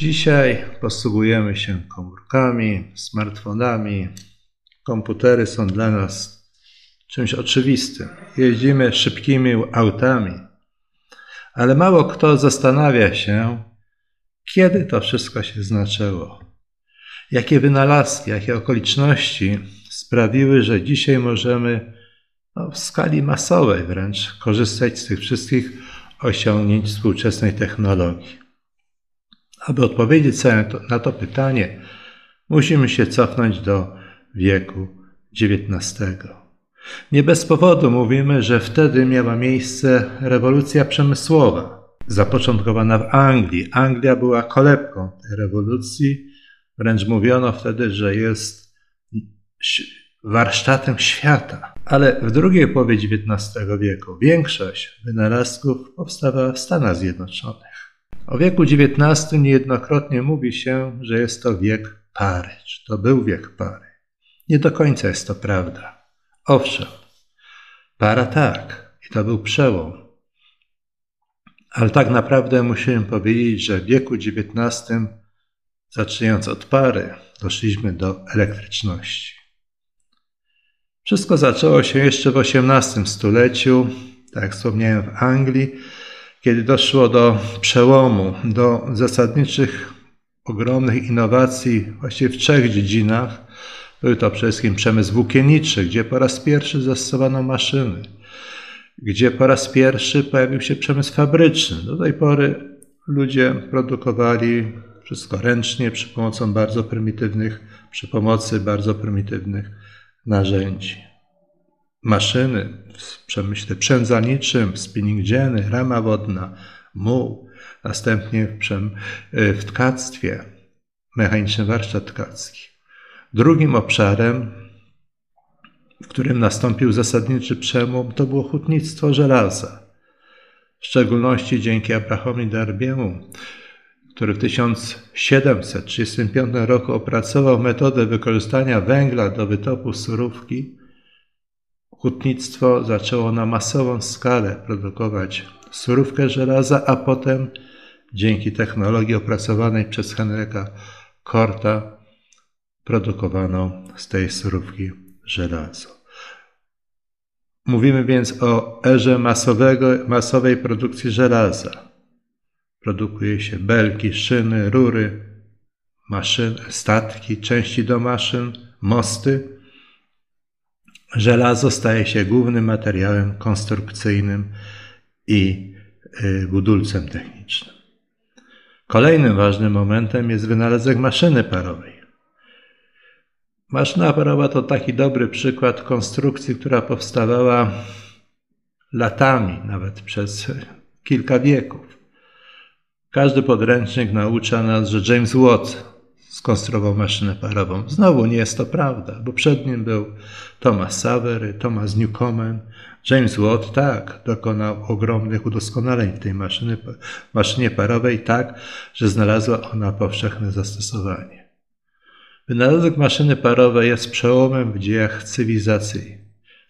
Dzisiaj posługujemy się komórkami, smartfonami. Komputery są dla nas czymś oczywistym. Jeździmy szybkimi autami, ale mało kto zastanawia się, kiedy to wszystko się znaczyło. Jakie wynalazki, jakie okoliczności sprawiły, że dzisiaj możemy no, w skali masowej wręcz korzystać z tych wszystkich osiągnięć współczesnej technologii. Aby odpowiedzieć sobie na to pytanie, musimy się cofnąć do wieku XIX. Nie bez powodu mówimy, że wtedy miała miejsce rewolucja przemysłowa, zapoczątkowana w Anglii. Anglia była kolebką tej rewolucji, wręcz mówiono wtedy, że jest warsztatem świata. Ale w drugiej połowie XIX wieku większość wynalazków powstawała w Stanach Zjednoczonych. O wieku XIX niejednokrotnie mówi się, że jest to wiek pary, czy to był wiek pary. Nie do końca jest to prawda. Owszem, para tak, i to był przełom. Ale tak naprawdę musimy powiedzieć, że w wieku XIX, zaczynając od pary, doszliśmy do elektryczności. Wszystko zaczęło się jeszcze w XVIII stuleciu, tak jak wspomniałem, w Anglii, kiedy doszło do przełomu, do zasadniczych, ogromnych innowacji właściwie w trzech dziedzinach. Był to przede wszystkim przemysł włókienniczy, gdzie po raz pierwszy zastosowano maszyny, gdzie po raz pierwszy pojawił się przemysł fabryczny. Do tej pory ludzie produkowali wszystko ręcznie przy pomocą bardzo prymitywnych, przy pomocy bardzo prymitywnych narzędzi maszyny w przemyśle przędzalniczym, spinning jenny, rama wodna, muł, następnie w, przem, y, w tkactwie, mechaniczny warsztat tkacki. Drugim obszarem, w którym nastąpił zasadniczy przełom, to było hutnictwo żelaza. W szczególności dzięki Abrahamowi Darbiemu, który w 1735 roku opracował metodę wykorzystania węgla do wytopu surówki, hutnictwo zaczęło na masową skalę produkować surówkę żelaza, a potem dzięki technologii opracowanej przez Henryka Korta produkowano z tej surówki żelazo. Mówimy więc o erze masowego, masowej produkcji żelaza. Produkuje się belki, szyny, rury, maszyn, statki, części do maszyn, mosty Żelazo staje się głównym materiałem konstrukcyjnym i y, budulcem technicznym. Kolejnym ważnym momentem jest wynalazek maszyny parowej. Maszyna parowa to taki dobry przykład konstrukcji, która powstawała latami, nawet przez kilka wieków. Każdy podręcznik naucza nas, że James Watt skonstruował maszynę parową. Znowu nie jest to prawda, bo przed nim był Thomas Savery, Thomas Newcomen, James Watt, tak, dokonał ogromnych udoskonaleń w tej maszyny, maszynie parowej, tak, że znalazła ona powszechne zastosowanie. Wynalazek maszyny parowej jest przełomem w dziejach cywilizacji.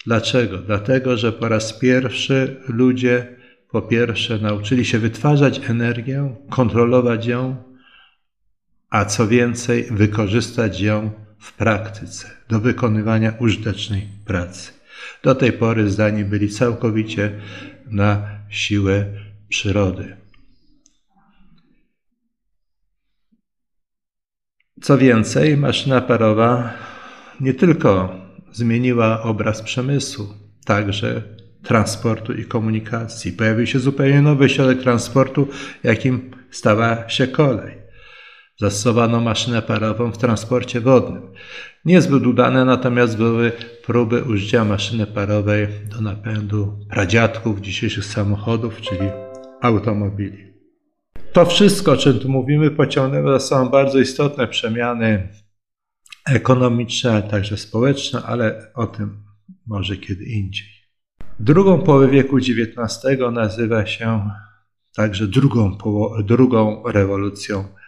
Dlaczego? Dlatego, że po raz pierwszy ludzie po pierwsze nauczyli się wytwarzać energię, kontrolować ją, a co więcej, wykorzystać ją w praktyce do wykonywania użytecznej pracy. Do tej pory zdani byli całkowicie na siłę przyrody. Co więcej, maszyna parowa nie tylko zmieniła obraz przemysłu, także transportu i komunikacji. Pojawił się zupełnie nowy środek transportu, jakim stała się kolej. Zastosowano maszynę parową w transporcie wodnym. Niezbyt udane natomiast były próby użycia maszyny parowej do napędu pradziadków dzisiejszych samochodów, czyli automobili. To wszystko, o czym tu mówimy, pociągnęło za sobą bardzo istotne przemiany ekonomiczne, ale także społeczne, ale o tym może kiedy indziej. Drugą połowę wieku XIX nazywa się także drugą, drugą rewolucją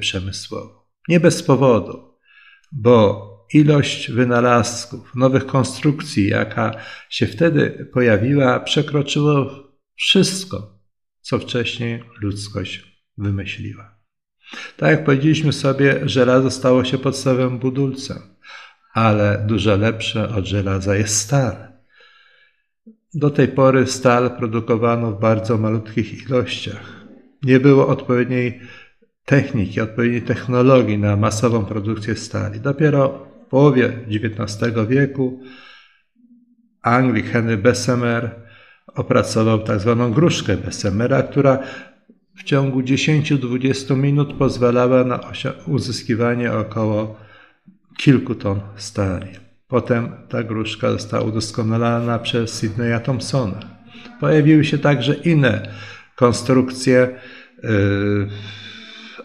przemysłową. Nie bez powodu, bo ilość wynalazków, nowych konstrukcji, jaka się wtedy pojawiła, przekroczyło wszystko, co wcześniej ludzkość wymyśliła. Tak jak powiedzieliśmy sobie, żelazo stało się podstawowym budulcem, ale dużo lepsze od żelaza jest stal. Do tej pory stal produkowano w bardzo malutkich ilościach. Nie było odpowiedniej techniki, odpowiedniej technologii na masową produkcję stali. Dopiero w połowie XIX wieku Anglik Henry Bessemer opracował tak zwaną gruszkę Bessemera, która w ciągu 10-20 minut pozwalała na uzyskiwanie około kilku ton stali. Potem ta gruszka została udoskonalana przez Sidneya Thompsona. Pojawiły się także inne konstrukcje, yy,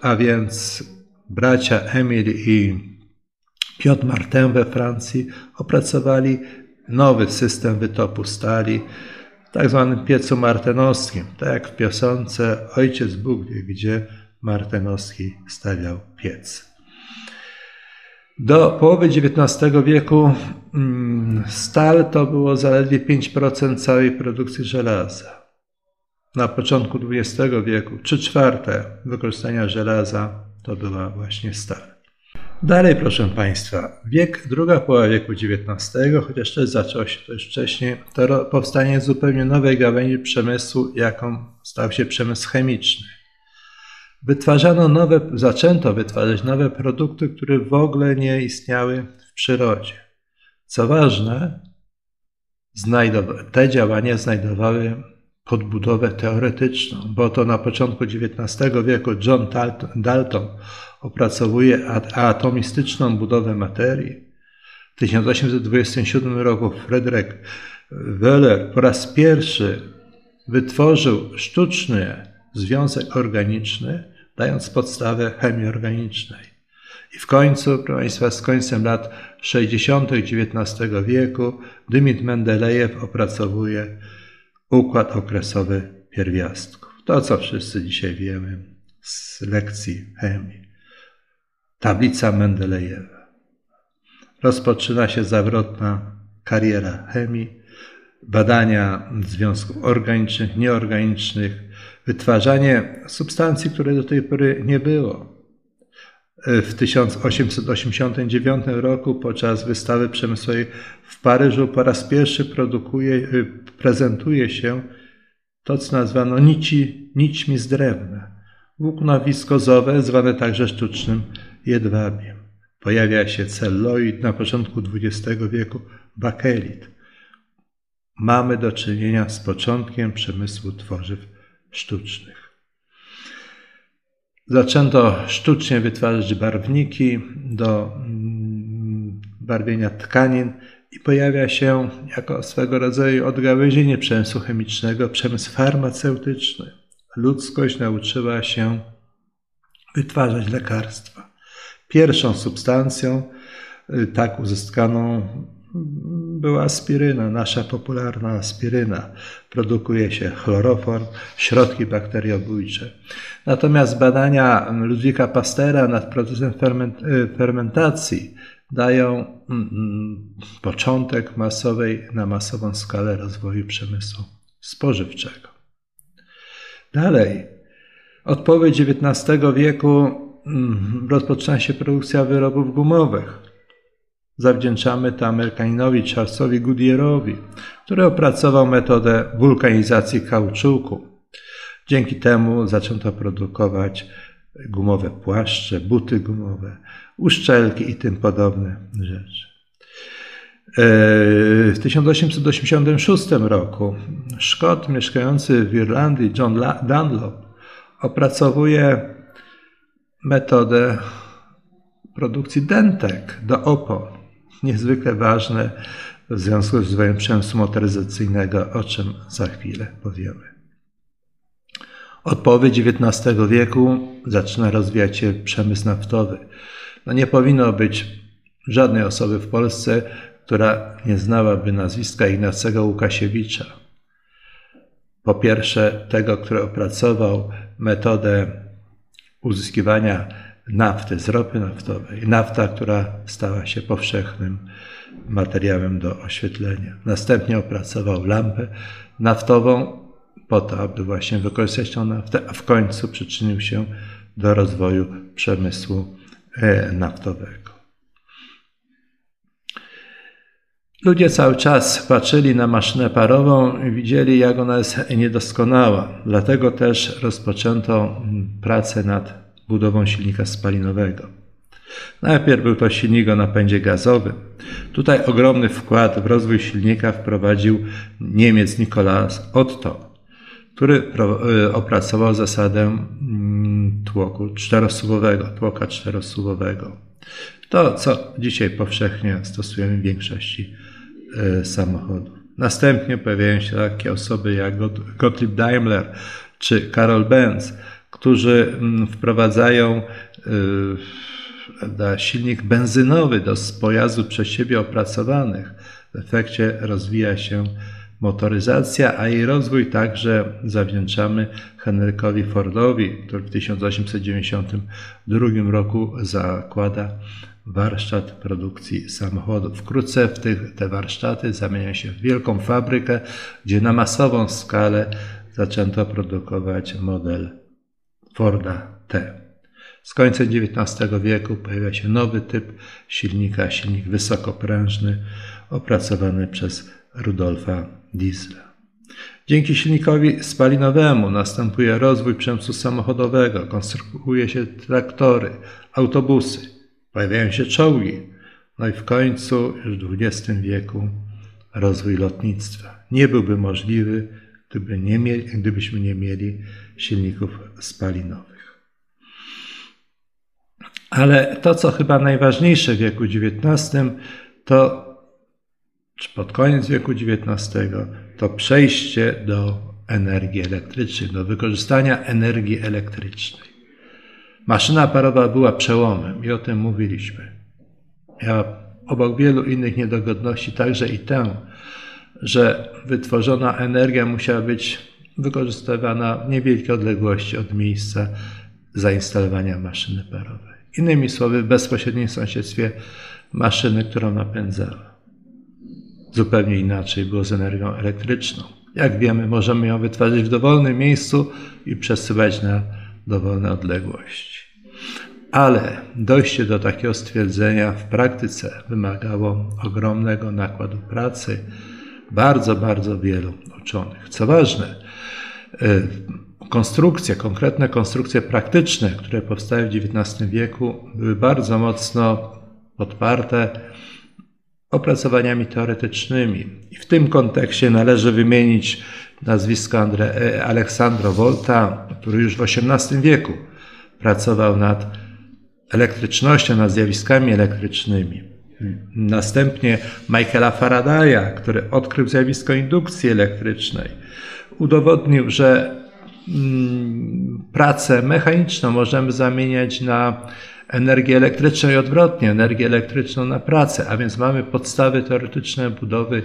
a więc bracia Emil i Piotr Martin we Francji opracowali nowy system wytopu stali tak zwanym piecu martenowskim, tak jak w piosence Ojciec Bóg wie, gdzie Martenowski stawiał piec. Do połowy XIX wieku mm, stal to było zaledwie 5% całej produkcji żelaza. Na początku XX wieku 3 czwarte wykorzystania żelaza to była właśnie stal. Dalej, proszę Państwa, wiek, druga połowa wieku XIX, chociaż też zaczęło się to już wcześniej, to powstanie zupełnie nowej gałęzi przemysłu, jaką stał się przemysł chemiczny. Wytwarzano nowe, zaczęto wytwarzać nowe produkty, które w ogóle nie istniały w przyrodzie. Co ważne, te działania znajdowały podbudowę teoretyczną, bo to na początku XIX wieku John Dalton opracowuje atomistyczną budowę materii. W 1827 roku Frederick Wöhler po raz pierwszy wytworzył sztuczny związek organiczny, dając podstawę chemii organicznej. I w końcu, proszę Państwa, z końcem lat 60. XIX wieku Dymit Mendelejew opracowuje układ okresowy pierwiastków. To, co wszyscy dzisiaj wiemy z lekcji chemii. Tablica Mendelejewa. Rozpoczyna się zawrotna kariera chemii, badania związków organicznych, nieorganicznych, wytwarzanie substancji, które do tej pory nie było. W 1889 roku podczas wystawy przemysłowej w Paryżu po raz pierwszy produkuje, prezentuje się to, co nazwano nici, nićmi z drewna. Włókna wiskozowe, zwane także sztucznym jedwabiem. Pojawia się celloid na początku XX wieku, bakelit. Mamy do czynienia z początkiem przemysłu tworzyw sztucznych. Zaczęto sztucznie wytwarzać barwniki do mm, barwienia tkanin i pojawia się jako swego rodzaju odgałęzienie przemysłu chemicznego przemysł farmaceutyczny. Ludzkość nauczyła się wytwarzać lekarstwa. Pierwszą substancją y, tak uzyskaną była aspiryna, nasza popularna aspiryna. Produkuje się chloroform, środki bakteriobójcze. Natomiast badania Ludwika Pastera nad procesem y, fermentacji dają mm, mm, początek masowej, na masową skalę rozwoju przemysłu spożywczego. Dalej, od połowy XIX wieku mm, rozpoczyna się produkcja wyrobów gumowych. Zawdzięczamy to Amerykaninowi Charlesowi Goodyearowi, który opracował metodę wulkanizacji kauczuku. Dzięki temu zaczęto produkować gumowe płaszcze, buty gumowe, uszczelki i tym podobne rzeczy. E, w 1886 roku Szkot mieszkający w Irlandii, John Dunlop, opracowuje metodę produkcji dentek do opon. Niezwykle ważne w związku z rozwojem przemysłu motoryzacyjnego, o czym za chwilę powiemy. Od połowy XIX wieku zaczyna rozwijać się przemysł naftowy. No nie powinno być żadnej osoby w Polsce, która nie znałaby nazwiska Ignacego Łukasiewicza. Po pierwsze, tego, który opracował metodę uzyskiwania nafty z ropy naftowej. Nafta, która stała się powszechnym materiałem do oświetlenia. Następnie opracował lampę naftową po to, aby właśnie wykorzystać tę naftę, a w końcu przyczynił się do rozwoju przemysłu e, naftowego. Ludzie cały czas patrzyli na maszynę parową i widzieli, jak ona jest niedoskonała. Dlatego też rozpoczęto pracę nad budową silnika spalinowego. Najpierw był to silnik o napędzie gazowym. Tutaj ogromny wkład w rozwój silnika wprowadził Niemiec Nikolaus Otto, który e, opracował zasadę mm, tłoku czterosuwowego, tłoka czterosuwowego. To, co dzisiaj powszechnie stosujemy w większości e, samochodów. Następnie pojawiają się takie osoby jak Gottlieb Daimler czy Karol Benz, którzy mm, wprowadzają e, silnik benzynowy do pojazdów przez siebie opracowanych. W efekcie rozwija się motoryzacja, a jej rozwój także zawdzięczamy Henrykowi Fordowi, który w 1892 roku zakłada warsztat produkcji samochodów. Wkrótce w tych, te warsztaty zamieniają się w wielką fabrykę, gdzie na masową skalę zaczęto produkować model Forda T. Z końcem XIX wieku pojawia się nowy typ silnika, silnik wysokoprężny, opracowany przez Rudolfa Diesla. Dzięki silnikowi spalinowemu następuje rozwój przemysłu samochodowego, konstruuje się traktory, autobusy, pojawiają się czołgi, no i w końcu już w XX wieku rozwój lotnictwa. Nie byłby możliwy, gdyby nie mieli, gdybyśmy nie mieli silników spalinowych. Ale to, co chyba najważniejsze w wieku XIX, to czy pod koniec wieku XIX, to przejście do energii elektrycznej, do wykorzystania energii elektrycznej. Maszyna parowa była przełomem i o tym mówiliśmy. Miała obok wielu innych niedogodności także i tę, że wytworzona energia musiała być wykorzystywana w niewielkiej odległości od miejsca zainstalowania maszyny parowej. Innymi słowy, w bezpośrednim sąsiedztwie maszyny, którą napędzała. Zupełnie inaczej było z energią elektryczną. Jak wiemy, możemy ją wytwarzać w dowolnym miejscu i przesyłać na dowolne odległości. Ale dojście do takiego stwierdzenia w praktyce wymagało ogromnego nakładu pracy bardzo, bardzo wielu uczonych. Co ważne, y, konstrukcje, konkretne konstrukcje praktyczne, które powstały w XIX wieku, były bardzo mocno podparte opracowaniami teoretycznymi. I w tym kontekście należy wymienić nazwisko Andre, e, Aleksandro Volta, który już w XVIII wieku pracował nad elektrycznością, nad zjawiskami elektrycznymi. Następnie Michaela Faradaya, który odkrył zjawisko indukcji elektrycznej. Udowodnił, że mm, pracę mechaniczną możemy zamieniać na energię elektryczną i odwrotnie, energię elektryczną na pracę, a więc mamy podstawy teoretyczne budowy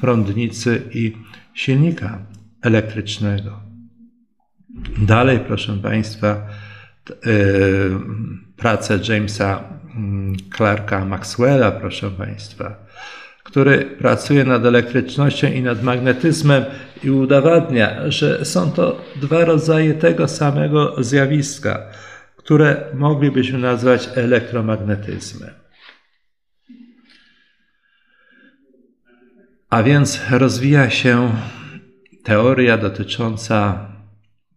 prądnicy i silnika elektrycznego. Dalej, proszę Państwa, yy, pracę Jamesa Clarka Maxwella, proszę Państwa, który pracuje nad elektrycznością i nad magnetyzmem i udowadnia, że są to dwa rodzaje tego samego zjawiska które moglibyśmy nazwać elektromagnetyzmem. A więc rozwija się teoria dotycząca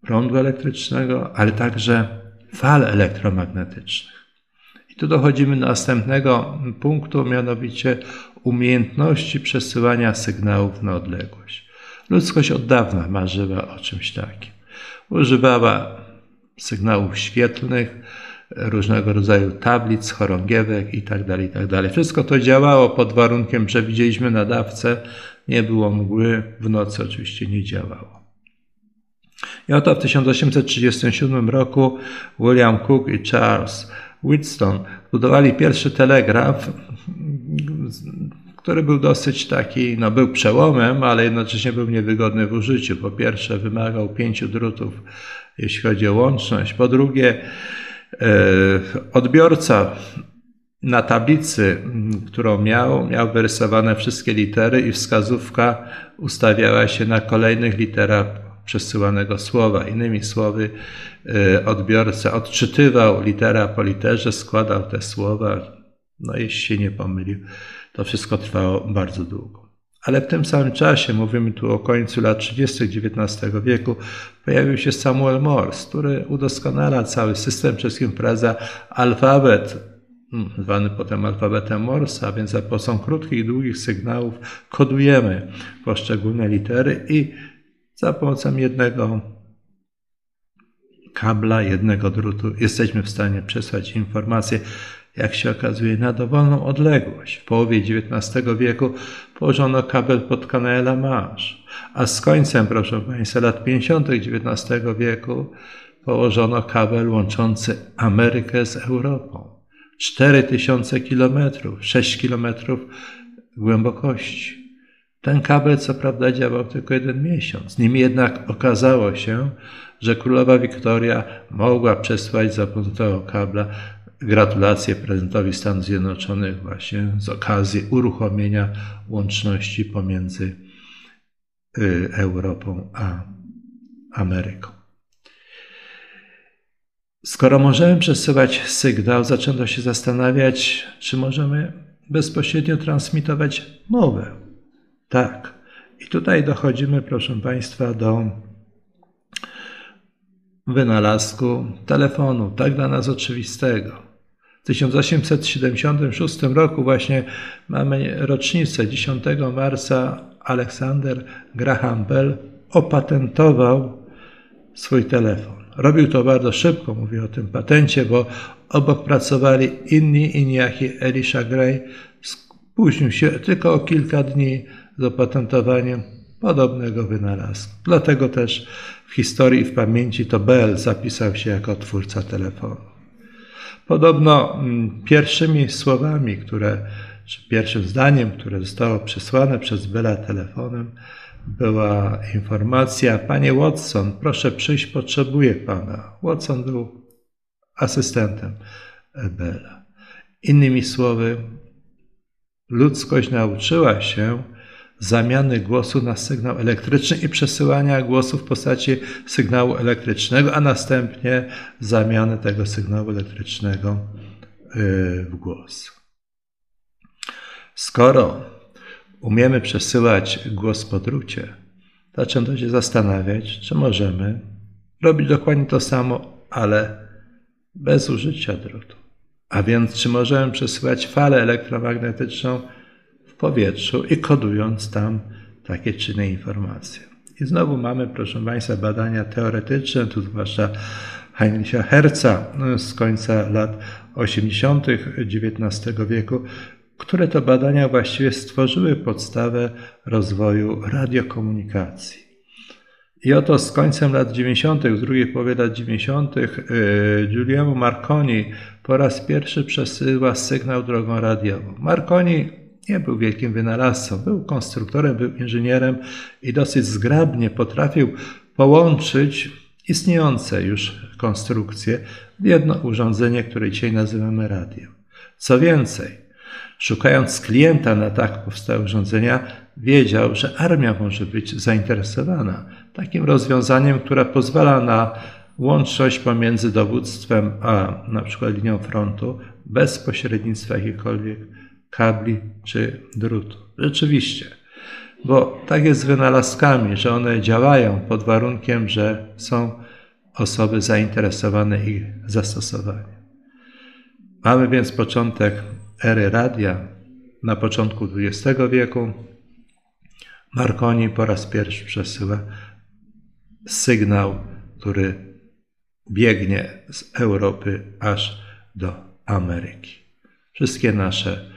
prądu elektrycznego, ale także fal elektromagnetycznych. Tu dochodzimy do następnego punktu, mianowicie umiejętności przesyłania sygnałów na odległość. Ludzkość od dawna marzyła o czymś takim. Używała sygnałów świetlnych, różnego rodzaju tablic, chorągiewek itd., tak itd. Tak Wszystko to działało pod warunkiem, że widzieliśmy nadawcę, nie było mgły, w nocy oczywiście nie działało. I oto w 1837 roku William Cook i Charles Wheatstone budowali pierwszy telegraf, który był dosyć taki, no był przełomem, ale jednocześnie był niewygodny w użyciu. Po pierwsze wymagał pięciu drutów jeśli chodzi o łączność. Po drugie, e, odbiorca na tablicy, którą miał, miał wyrysowane wszystkie litery i wskazówka ustawiała się na kolejnych literach przesyłanego słowa. Innymi słowy, y, odbiorca odczytywał litera po literze, składał te słowa, no jeśli się nie pomylił, to wszystko trwało bardzo długo. Ale w tym samym czasie, mówimy tu o końcu lat 30. XIX wieku, pojawił się Samuel Morse, który udoskonala cały system, przede wszystkim wprowadza alfabet, hmm, zwany potem alfabetem Morsa, a więc za pomocą krótkich i długich sygnałów kodujemy poszczególne litery i za pomocą jednego kabla, jednego drutu jesteśmy w stanie przesłać informacje jak się okazuje, na dowolną odległość. W połowie XIX wieku położono kabel pod kanał La Manche, a z końcem, proszę Państwa, lat 50. XIX wieku położono kabel łączący Amerykę z Europą. 4000 kilometrów, 6 kilometrów głębokości. Ten kabel, co prawda, działał tylko jeden miesiąc. Nim jednak okazało się, że królowa Wiktoria mogła przesłać za pomocą tego kabla gratulacje prezydentowi Stanów Zjednoczonych właśnie z okazji uruchomienia łączności pomiędzy y, Europą a Ameryką. Skoro możemy przesyłać sygnał, zaczęto się zastanawiać, czy możemy bezpośrednio transmitować mowę. Tak. I tutaj dochodzimy, proszę Państwa, do wynalazku telefonu, tak dla nas oczywistego. W 1876 roku właśnie mamy rocznicę 10 marca Aleksander Graham Bell opatentował swój telefon. Robił to bardzo szybko, mówię o tym patencie, bo obok pracowali inni inni jak Elisha Gray. Spóźnił się tylko o kilka dni z opatentowaniem podobnego wynalazku. Dlatego też w historii i w pamięci to Bell zapisał się jako twórca telefonu. Podobno mm, pierwszymi słowami, które, czy pierwszym zdaniem, które zostało przesłane przez Bella telefonem, była informacja: Panie Watson, proszę przyjść, potrzebuję pana. Watson był asystentem Bella. Innymi słowy, ludzkość nauczyła się zamiany głosu na sygnał elektryczny i przesyłania głosu w postaci sygnału elektrycznego, a następnie zamiany tego sygnału elektrycznego y, w głos. Skoro umiemy przesyłać głos po drucie, zaczęto się zastanawiać, czy możemy robić dokładnie to samo, ale bez użycia drutu. A więc, czy możemy przesyłać falę elektromagnetyczną powietrzu i kodując tam takie czy inne informacje. I znowu mamy, proszę Państwa, badania teoretyczne, tu zwłaszcza Heinricha Herza z końca lat 80. XIX wieku, które to badania właściwie stworzyły podstawę rozwoju radiokomunikacji. I oto z końcem lat 90., w drugiej połowie lat 90., y, Giuliano Marconi po raz pierwszy przesyła sygnał drogą radiową. Marconi nie był wielkim wynalazcą, był konstruktorem, był inżynierem i dosyć zgrabnie potrafił połączyć istniejące już konstrukcje w jedno urządzenie, które dzisiaj nazywamy radio. Co więcej, szukając klienta na tak powstałe urządzenia, wiedział, że armia może być zainteresowana takim rozwiązaniem, które pozwala na łączność pomiędzy dowództwem a na przykład linią frontu bez pośrednictwa jakichkolwiek kabli czy drutu. Rzeczywiście, bo tak jest z wynalazkami, że one działają pod warunkiem, że są osoby zainteresowane ich zastosowaniem. Mamy więc początek ery radia na początku XX wieku. Marconi po raz pierwszy przesyła sygnał, który biegnie z Europy aż do Ameryki. Wszystkie nasze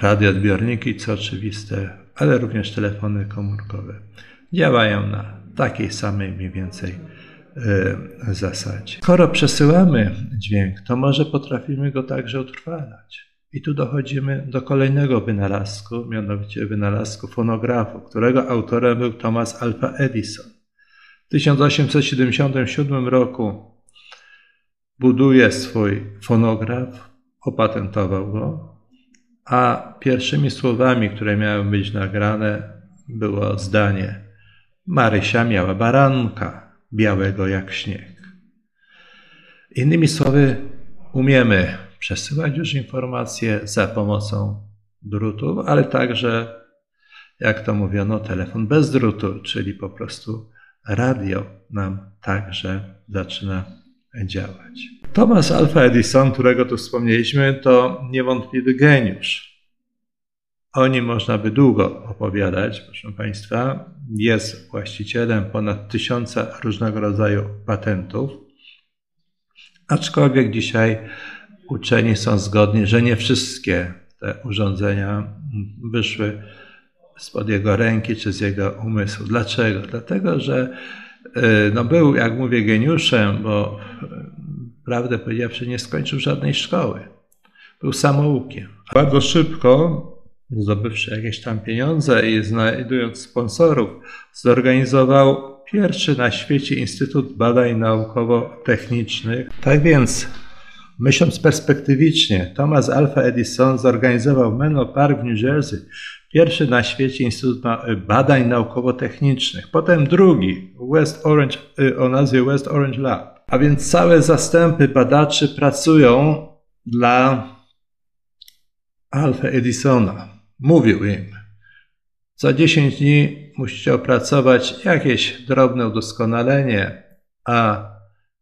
radioodbiorniki, co oczywiste, ale również telefony komórkowe działają na takiej samej mniej więcej y, zasadzie. Skoro przesyłamy dźwięk, to może potrafimy go także utrwalać. I tu dochodzimy do kolejnego wynalazku, mianowicie wynalazku fonografu, którego autorem był Thomas Alva Edison. W 1877 roku buduje swój fonograf, opatentował go, a pierwszymi słowami, które miały być nagrane, było zdanie: Marysia miała baranka, białego jak śnieg. Innymi słowy, umiemy przesyłać już informacje za pomocą drutów, ale także, jak to mówiono, telefon bez drutu, czyli po prostu radio nam także zaczyna działać. Thomas Alva Edison, którego tu wspomnieliśmy, to niewątpliwy geniusz. O nim można by długo opowiadać, proszę Państwa. Jest właścicielem ponad tysiąca różnego rodzaju patentów, aczkolwiek dzisiaj uczeni są zgodni, że nie wszystkie te urządzenia wyszły spod jego ręki czy z jego umysłu. Dlaczego? Dlatego, że no był, jak mówię, geniuszem, bo y, prawdę powiedziawszy nie skończył żadnej szkoły. Był samoukiem. Bardzo szybko, zdobywszy jakieś tam pieniądze i znajdując sponsorów, zorganizował pierwszy na świecie Instytut Badań Naukowo-Technicznych. Tak więc Myśląc perspektywicznie, Thomas Alpha Edison zorganizował Menlo Park w New Jersey pierwszy na świecie Instytut Badań Naukowo-Technicznych, potem drugi West Orange, y, o nazwie West Orange Lab. A więc całe zastępy badaczy pracują dla Alpha Edisona. Mówił im, za 10 dni musicie opracować jakieś drobne udoskonalenie, a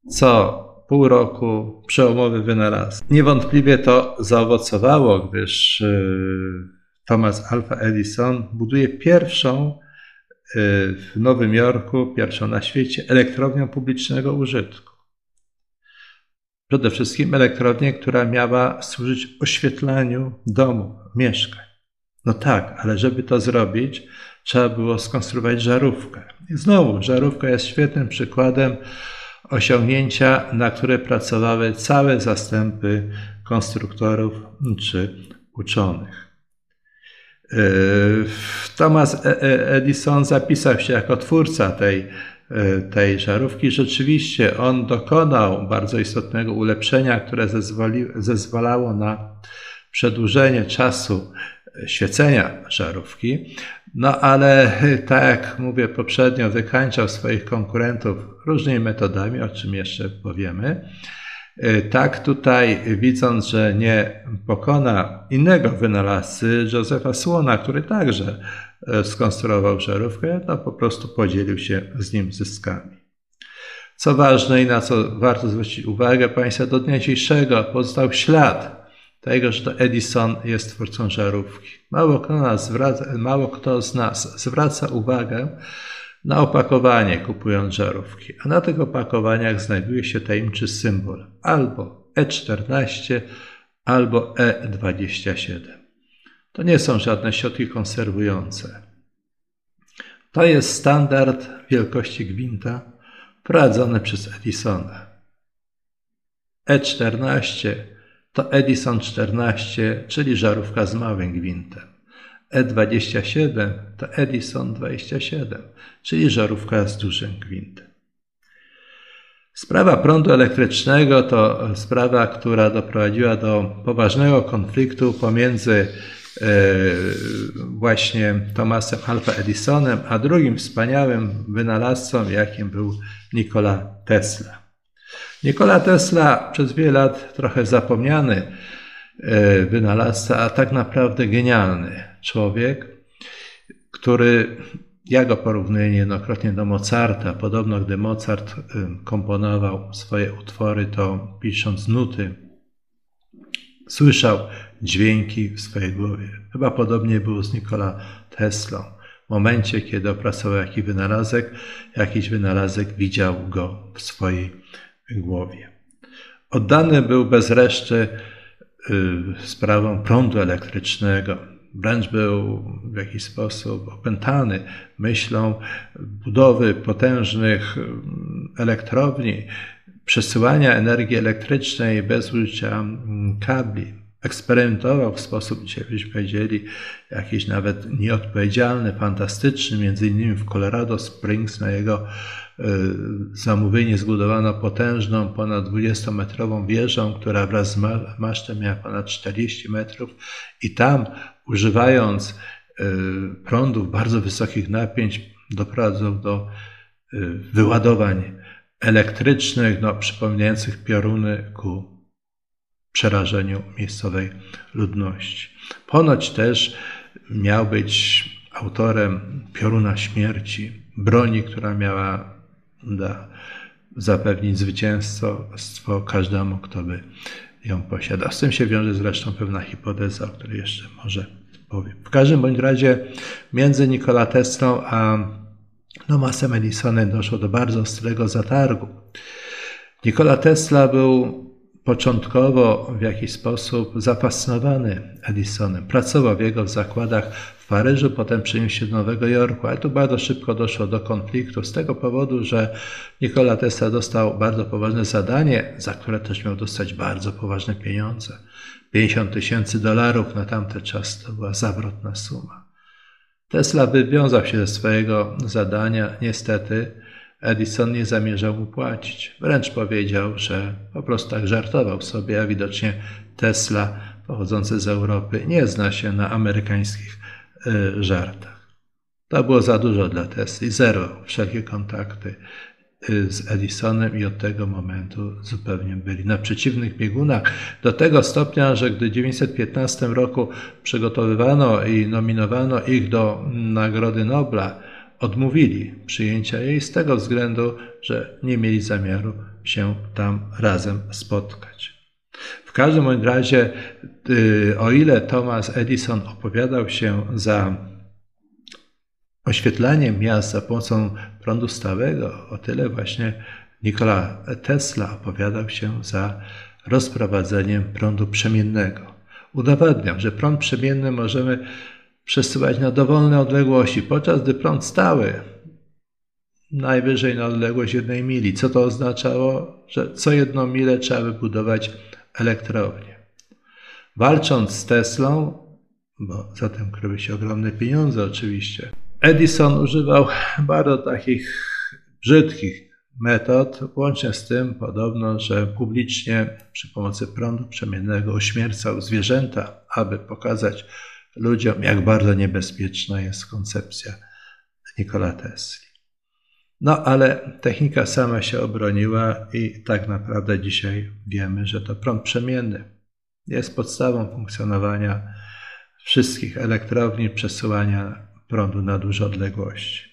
co pół roku przełomowy wynalazek. Niewątpliwie to zaowocowało, gdyż y, Thomas Alva Edison buduje pierwszą y, w Nowym Jorku, pierwszą na świecie elektrownię publicznego użytku. Przede wszystkim elektrownię, która miała służyć oświetlaniu domów, mieszkań. No tak, ale żeby to zrobić, trzeba było skonstruować żarówkę. I znowu, żarówka jest świetnym przykładem osiągnięcia, na które pracowały całe zastępy konstruktorów czy uczonych. E, Thomas e, e, Edison zapisał się jako twórca tej, tej żarówki. Rzeczywiście on dokonał bardzo istotnego ulepszenia, które zezwoli, zezwalało na przedłużenie czasu świecenia żarówki. No ale tak jak mówię poprzednio, wykańczał swoich konkurentów różnymi metodami, o czym jeszcze powiemy. Tak tutaj, widząc, że nie pokona innego wynalazcy, Józefa Słona, który także e, skonstruował żarówkę, to po prostu podzielił się z nim zyskami. Co ważne i na co warto zwrócić uwagę, Państwa, do dnia dzisiejszego pozostał ślad tego, że to Edison jest twórcą żarówki. Mało kto, nas zwraca, mało kto z nas zwraca uwagę na opakowanie kupując żarówki, a na tych opakowaniach znajduje się tajemniczy symbol albo E14, albo E27. To nie są żadne środki konserwujące. To jest standard wielkości gwinta wprowadzony przez Edisona. E14 to Edison 14, czyli żarówka z małym gwintem. E27 to Edison 27, czyli żarówka z dużym gwintem. Sprawa prądu elektrycznego to sprawa, która doprowadziła do poważnego konfliktu pomiędzy e, właśnie Thomasem Alva Edisonem, a drugim wspaniałym wynalazcą, jakim był Nikola Tesla. Nikola Tesla przez wiele lat trochę zapomniany e, wynalazca, a tak naprawdę genialny człowiek, który ja go porównuję niejednokrotnie do Mozarta. Podobno, gdy Mozart e, komponował swoje utwory, to pisząc nuty, słyszał dźwięki w swojej głowie. Chyba podobnie było z Nikola Teslą. W momencie, kiedy opracował jakiś wynalazek, jakiś wynalazek widział go w swojej głowie. Oddany był bez reszty y, sprawom prądu elektrycznego. Wręcz był w jakiś sposób opętany myślą budowy potężnych y, elektrowni, przesyłania energii elektrycznej bez użycia mm, kabli. Eksperymentował w sposób, dzisiaj byśmy powiedzieli, jakiś nawet nieodpowiedzialny, fantastyczny, między innymi w Colorado Springs na jego E, zamówienie zbudowano potężną, ponad 20-metrową wieżą, która wraz z masztem miała ponad 40 metrów i tam używając e, prądów bardzo wysokich napięć doprowadzą do y, wyładowań elektrycznych, no, przypominających pioruny ku przerażeniu miejscowej ludności. Ponoć też miał być autorem pioruna śmierci, broni, która miała da, zapewnić zwycięstwo każdemu, kto by ją posiadał. Z tym się wiąże zresztą pewna hipoteza, o której jeszcze może powiem. W każdym bądź razie między Nikola Teslą a Thomasem Edisonem doszło do bardzo ostrego zatargu. Nikola Tesla był początkowo w jakiś sposób zafascynowany Edisonem. Pracował w jego zakładach Paryżu, potem przeniósł się do Nowego Jorku, ale tu bardzo szybko doszło do konfliktu z tego powodu, że Nikola Tesla dostał bardzo poważne zadanie, za które też miał dostać bardzo poważne pieniądze. 50 tysięcy dolarów na tamte czas to była zawrotna suma. Tesla wywiązał się ze swojego zadania, niestety Edison nie zamierzał mu płacić. Wręcz powiedział, że po prostu tak żartował sobie, a widocznie Tesla, pochodzący z Europy, nie zna się na amerykańskich żartach. To było za dużo dla Tesli. Zero wszelkie kontakty y, z Edisonem i od tego momentu zupełnie byli na przeciwnych biegunach. Do tego stopnia, że gdy w 1915 roku przygotowywano i nominowano ich do Nagrody Nobla, odmówili przyjęcia jej z tego względu, że nie mieli zamiaru się tam razem spotkać. W każdym razie, y, o ile Thomas Edison opowiadał się za oświetlaniem miast za pomocą prądu stałego, o tyle właśnie Nikola Tesla opowiadał się za rozprowadzeniem prądu przemiennego. Udowadniał, że prąd przemienny możemy przesyłać na dowolne odległości, podczas gdy prąd stały najwyżej na odległość jednej mili. Co to oznaczało? Że co jedną milę trzeba wybudować elektrownię. Walcząc z Teslą, bo za tym kryły się ogromne pieniądze oczywiście, Edison używał bardzo takich brzydkich metod, łącznie z tym podobno, że publicznie przy pomocy prądu przemiennego uśmiercał zwierzęta, aby pokazać ludziom, jak bardzo niebezpieczna jest koncepcja Nikola Tesli. No ale technika sama się obroniła i tak naprawdę dzisiaj wiemy, że to prąd przemienny jest podstawą funkcjonowania wszystkich elektrowni, przesyłania prądu na duże odległości.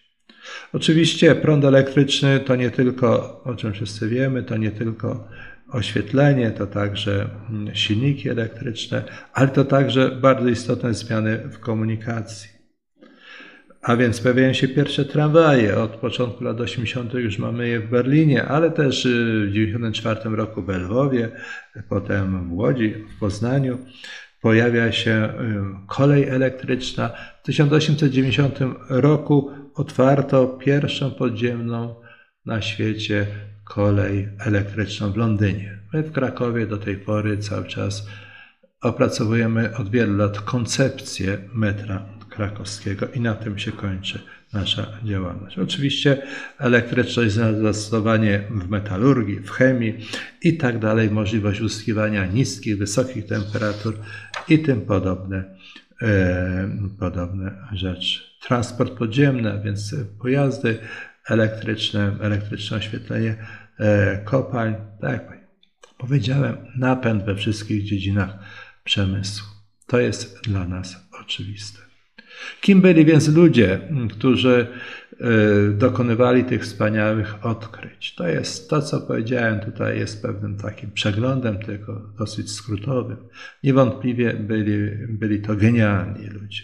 Oczywiście prąd elektryczny to nie tylko, o czym wszyscy wiemy, to nie tylko oświetlenie, to także mm, silniki elektryczne, ale to także bardzo istotne zmiany w komunikacji. A więc pojawiają się pierwsze tramwaje. Od początku lat 80. już mamy je w Berlinie, ale też y, w 1994 roku w Lwowie, potem w Łodzi, w Poznaniu. Pojawia się y, kolej elektryczna. W 1890 roku otwarto pierwszą podziemną na świecie kolej elektryczną w Londynie. My w Krakowie do tej pory cały czas opracowujemy od wielu lat koncepcję metra krakowskiego i na tym się kończy nasza działalność. Oczywiście elektryczność zastosowanie w metalurgii, w chemii i tak dalej, możliwość uzyskiwania niskich, wysokich temperatur i tym podobne, e, podobne rzeczy. Transport podziemny, a więc pojazdy elektryczne, elektryczne oświetlenie e, kopalń, tak jak powiedziałem, napęd we wszystkich dziedzinach przemysłu. To jest dla nas oczywiste. Kim byli więc ludzie, którzy e, dokonywali tych wspaniałych odkryć? To jest to, co powiedziałem tutaj, jest pewnym takim przeglądem, tylko dosyć skrótowym. Niewątpliwie byli, byli to genialni ludzie.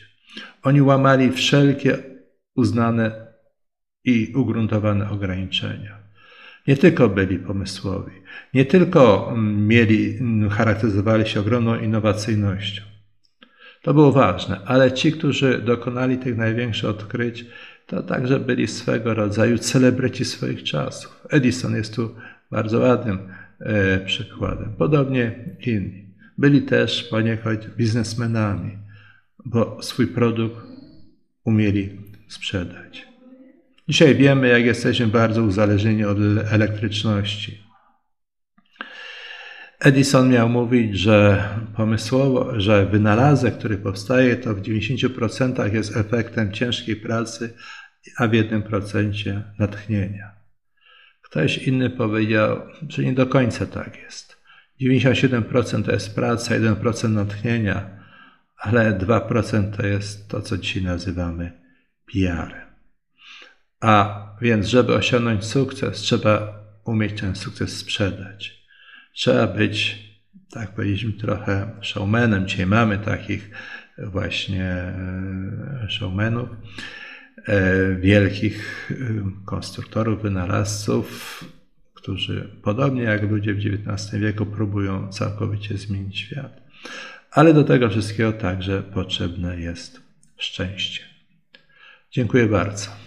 Oni łamali wszelkie uznane i ugruntowane ograniczenia. Nie tylko byli pomysłowi, nie tylko mm, mieli, mm, charakteryzowali się ogromną innowacyjnością. To było ważne, ale ci, którzy dokonali tych największych odkryć, to także byli swego rodzaju celebryci swoich czasów. Edison jest tu bardzo ładnym e, przykładem. Podobnie inni. Byli też poniekąd biznesmenami, bo swój produkt umieli sprzedać. Dzisiaj wiemy, jak jesteśmy bardzo uzależnieni od elektryczności. Edison miał mówić, że pomysłowo, że wynalazek, który powstaje, to w 90% jest efektem ciężkiej pracy a w jednym procencie natchnienia. Ktoś inny powiedział, że nie do końca tak jest. 97% to jest praca, 1% natchnienia, ale 2% to jest to, co dzisiaj nazywamy PR. A więc, żeby osiągnąć sukces, trzeba umieć ten sukces sprzedać. Trzeba być, tak powiedzieliśmy, trochę showmanem. Dzisiaj mamy takich właśnie e, showmenów, e, wielkich e, konstruktorów, wynalazców, którzy podobnie jak ludzie w XIX wieku próbują całkowicie zmienić świat. Ale do tego wszystkiego także potrzebne jest szczęście. Dziękuję bardzo.